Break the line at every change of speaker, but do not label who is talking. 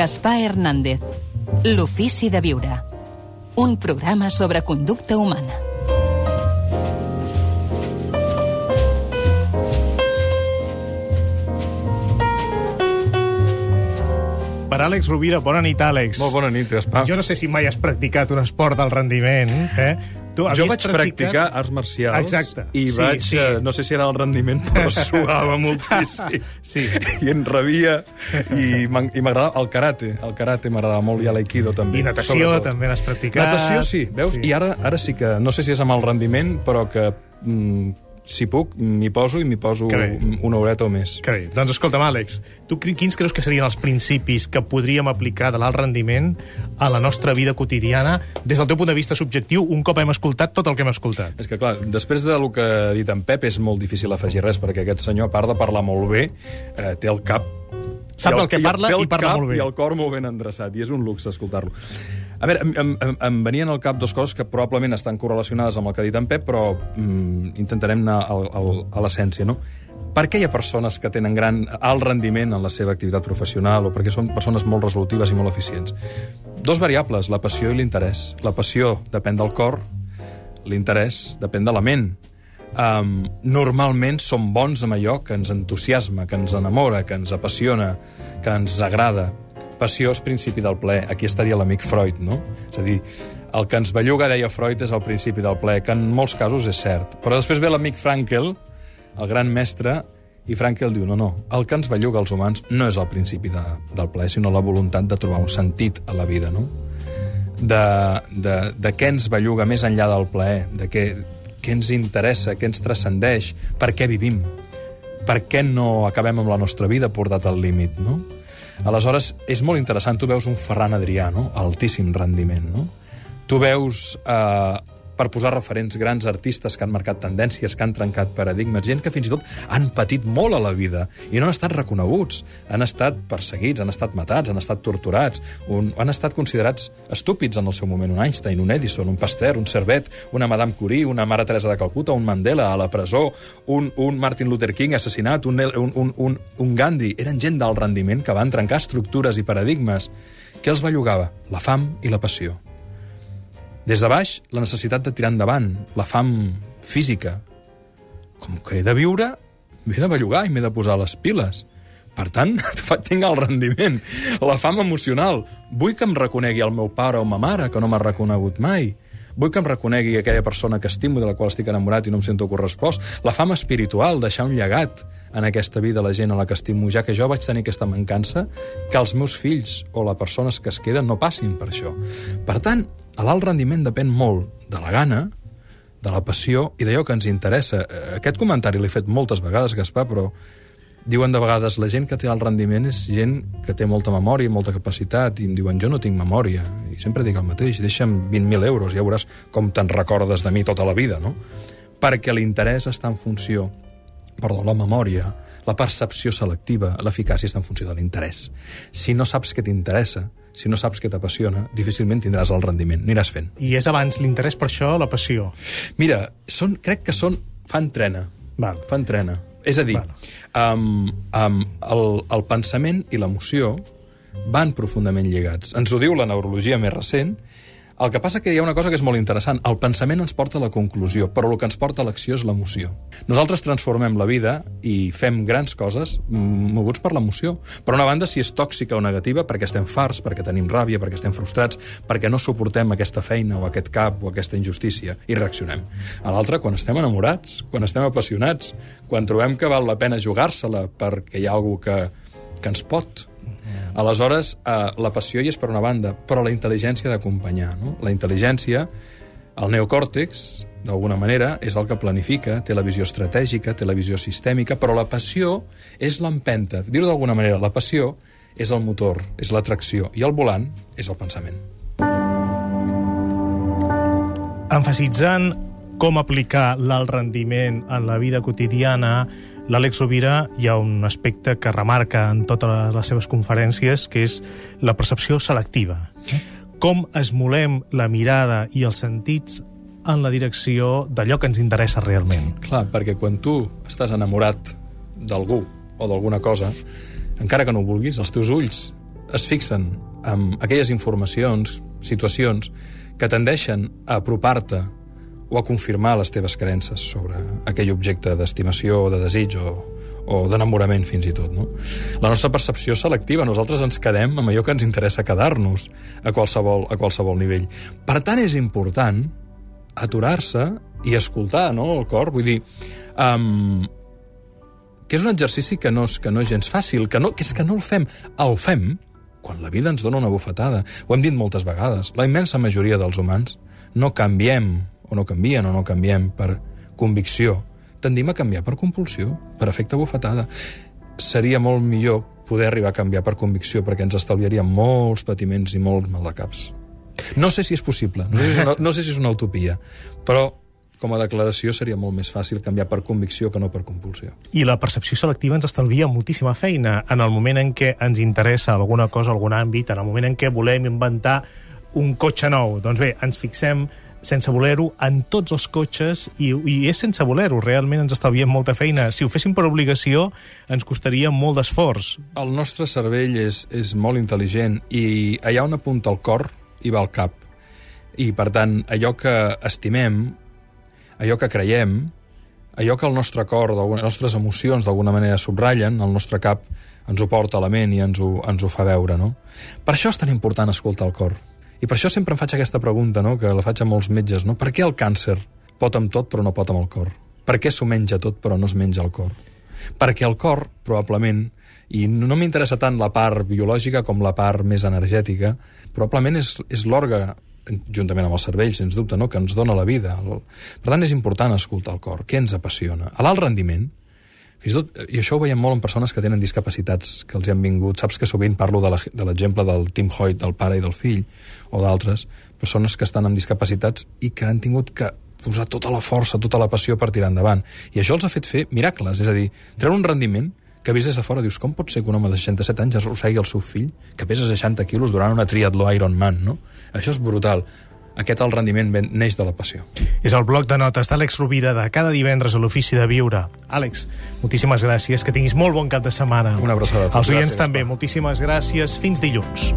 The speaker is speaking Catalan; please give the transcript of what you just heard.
Gaspar Hernández. L'ofici de viure. Un programa sobre conducta humana.
Per Àlex Rovira, bona nit, Àlex.
Molt bona nit, Gaspar.
Jo no sé si mai has practicat un esport del rendiment, eh? Tu
Jo vaig practicar arts marcials
Exacte.
i
Sí,
vaig,
sí.
eh, no sé si era el rendiment, però suava moltíssim.
Sí.
I en rebia, i m'agradava el karate. El karate m'agradava molt, i l'aikido també.
I natació
sobretot.
també l'has practicat.
Natació sí, veus?
Sí.
I ara, ara sí que, no sé si és amb el rendiment, però que mm, si puc, m'hi poso i m'hi poso una horeta o més.
Que bé. Doncs escolta'm, Àlex, tu quins creus que serien els principis que podríem aplicar de l'alt rendiment a la nostra vida quotidiana des del teu punt de vista subjectiu un cop hem escoltat tot el que hem escoltat?
És que, clar, després del que ha dit en Pep, és molt difícil afegir res, perquè aquest senyor, a part de parlar molt bé, eh, té el cap...
Sap del que parla
té el
i parla
cap
molt bé.
I el cor molt ben endreçat, i és un luxe escoltar-lo. A veure, em, em, em, venien al cap dues coses que probablement estan correlacionades amb el que ha dit en Pep, però mm, intentarem anar al, al, a l'essència, no? Per què hi ha persones que tenen gran alt rendiment en la seva activitat professional o perquè són persones molt resolutives i molt eficients? Dos variables, la passió i l'interès. La passió depèn del cor, l'interès depèn de la ment. Um, normalment som bons amb allò que ens entusiasma, que ens enamora, que ens apassiona, que ens agrada. Passió és principi del plaer. Aquí estaria l'amic Freud, no? És a dir, el que ens belluga, deia Freud, és el principi del plaer, que en molts casos és cert. Però després ve l'amic Frankel, el gran mestre, i Frankel diu, no, no, el que ens belluga als humans no és el principi de, del plaer, sinó la voluntat de trobar un sentit a la vida, no? de, de, de què ens belluga més enllà del plaer, de què, què ens interessa, què ens transcendeix, per què vivim, per què no acabem amb la nostra vida portat al límit, no? Aleshores, és molt interessant, tu veus un Ferran Adrià, no? altíssim rendiment, no? Tu veus, eh, per posar referents, grans artistes que han marcat tendències, que han trencat paradigmes, gent que fins i tot han patit molt a la vida i no han estat reconeguts, han estat perseguits, han estat matats, han estat torturats, un, han estat considerats estúpids en el seu moment, un Einstein, un Edison, un Pasteur, un Servet, una Madame Curie, una Mare Teresa de Calcuta, un Mandela a la presó, un, un Martin Luther King assassinat, un, un, un, un, un Gandhi. Eren gent d'alt rendiment que van trencar estructures i paradigmes. Què els bellugava? La fam i la passió. Des de baix, la necessitat de tirar endavant, la fam física. Com que he de viure, m'he de bellugar i m'he de posar les piles. Per tant, tinc el rendiment, la fam emocional. Vull que em reconegui el meu pare o ma mare, que no m'ha reconegut mai. Vull que em reconegui aquella persona que estimo, de la qual estic enamorat i no em sento correspost. La fam espiritual, deixar un llegat en aquesta vida a la gent a la que estimo, ja que jo vaig tenir aquesta mancança, que els meus fills o les persones que es queden no passin per això. Per tant, l'alt rendiment depèn molt de la gana, de la passió i d'allò que ens interessa. Eh, Aquest comentari l'he fet moltes vegades, Gaspar, però diuen de vegades la gent que té alt rendiment és gent que té molta memòria, molta capacitat, i em diuen jo no tinc memòria. I sempre dic el mateix, deixa'm 20.000 euros, ja veuràs com te'n recordes de mi tota la vida, no? Perquè l'interès està en funció perdó, la memòria, la percepció selectiva, l'eficàcia està en funció de l'interès. Si no saps què t'interessa, si no saps què t'apassiona, difícilment tindràs el rendiment, aniràs fent.
I és abans l'interès per això la passió.
Mira, són, crec que són... fan trena.
Val.
Fan trena. És a dir,
Val.
um, um, el, el pensament i l'emoció van profundament lligats. Ens ho diu la neurologia més recent. El que passa que hi ha una cosa que és molt interessant. El pensament ens porta a la conclusió, però el que ens porta a l'acció és l'emoció. Nosaltres transformem la vida i fem grans coses moguts per l'emoció. Per una banda, si és tòxica o negativa, perquè estem farts, perquè tenim ràbia, perquè estem frustrats, perquè no suportem aquesta feina o aquest cap o aquesta injustícia i reaccionem. A l'altra, quan estem enamorats, quan estem apassionats, quan trobem que val la pena jugar-se-la perquè hi ha algú que, que ens pot Aleshores, eh, la passió hi és per una banda, però la intel·ligència d'acompanyar. No? La intel·ligència, el neocòrtex, d'alguna manera, és el que planifica, té la visió estratègica, té la visió sistèmica, però la passió és l'empenta. Dir-ho d'alguna manera, la passió és el motor, és l'atracció, i el volant és el pensament.
Emfasitzant com aplicar l'alt rendiment en la vida quotidiana, l'Àlex Rovira hi ha un aspecte que remarca en totes les seves conferències, que és la percepció selectiva. Com esmolem la mirada i els sentits en la direcció d'allò que ens interessa realment.
Clar, perquè quan tu estàs enamorat d'algú o d'alguna cosa, encara que no ho vulguis, els teus ulls es fixen en aquelles informacions, situacions, que tendeixen a apropar-te o a confirmar les teves creences sobre aquell objecte d'estimació, de desig o, o d'enamorament fins i tot. No? La nostra percepció selectiva, nosaltres ens quedem amb allò que ens interessa quedar-nos a qualsevol, a qualsevol nivell. Per tant, és important aturar-se i escoltar no, el cor. Vull dir, um, que és un exercici que no és, que no és gens fàcil, que, no, que és que no el fem. El fem quan la vida ens dona una bufetada. Ho hem dit moltes vegades. La immensa majoria dels humans no canviem o no canvien o no canviem per convicció, tendim a canviar per compulsió, per efecte bufetada. Seria molt millor poder arribar a canviar per convicció perquè ens estalviaria molts patiments i molts maldecaps. No sé si és possible, no sé si és una, no sé si és una utopia, però com a declaració seria molt més fàcil canviar per convicció que no per compulsió.
I la percepció selectiva ens estalvia moltíssima feina en el moment en què ens interessa alguna cosa, algun àmbit, en el moment en què volem inventar un cotxe nou. Doncs bé, ens fixem sense voler-ho en tots els cotxes i, i és sense voler-ho, realment ens estalviem molta feina. Si ho féssim per obligació ens costaria molt d'esforç.
El nostre cervell és, és molt intel·ligent i allà on apunta el cor hi va el cap. I, per tant, allò que estimem, allò que creiem, allò que el nostre cor, les nostres emocions d'alguna manera subratllen, el nostre cap ens ho porta a la ment i ens ho, ens ho fa veure, no? Per això és tan important escoltar el cor. I per això sempre em faig aquesta pregunta, no? que la faig a molts metges. No? Per què el càncer pot amb tot però no pot amb el cor? Per què s'ho menja tot però no es menja el cor? Perquè el cor, probablement, i no m'interessa tant la part biològica com la part més energètica, probablement és, és l'òrgan juntament amb el cervell, sens dubte, no? que ens dona la vida. Per tant, és important escoltar el cor. Què ens apassiona? A l'alt rendiment, fins i tot, i això ho veiem molt en persones que tenen discapacitats, que els hi han vingut. Saps que sovint parlo de l'exemple de del Tim Hoyt, del pare i del fill, o d'altres, persones que estan amb discapacitats i que han tingut que posar tota la força, tota la passió per tirar endavant. I això els ha fet fer miracles, és a dir, treure un rendiment que vist des de fora dius, com pot ser que un home de 67 anys arrossegui el seu fill, que pesa 60 quilos durant una triatló Ironman, no? Això és brutal aquest el rendiment neix de la passió.
És el bloc de notes d'Àlex Rovira de cada divendres a l'Ofici de Viure. Àlex, moltíssimes gràcies, que tinguis molt bon cap de setmana.
Una abraçada.
Els oients també, moltíssimes gràcies. Fins dilluns.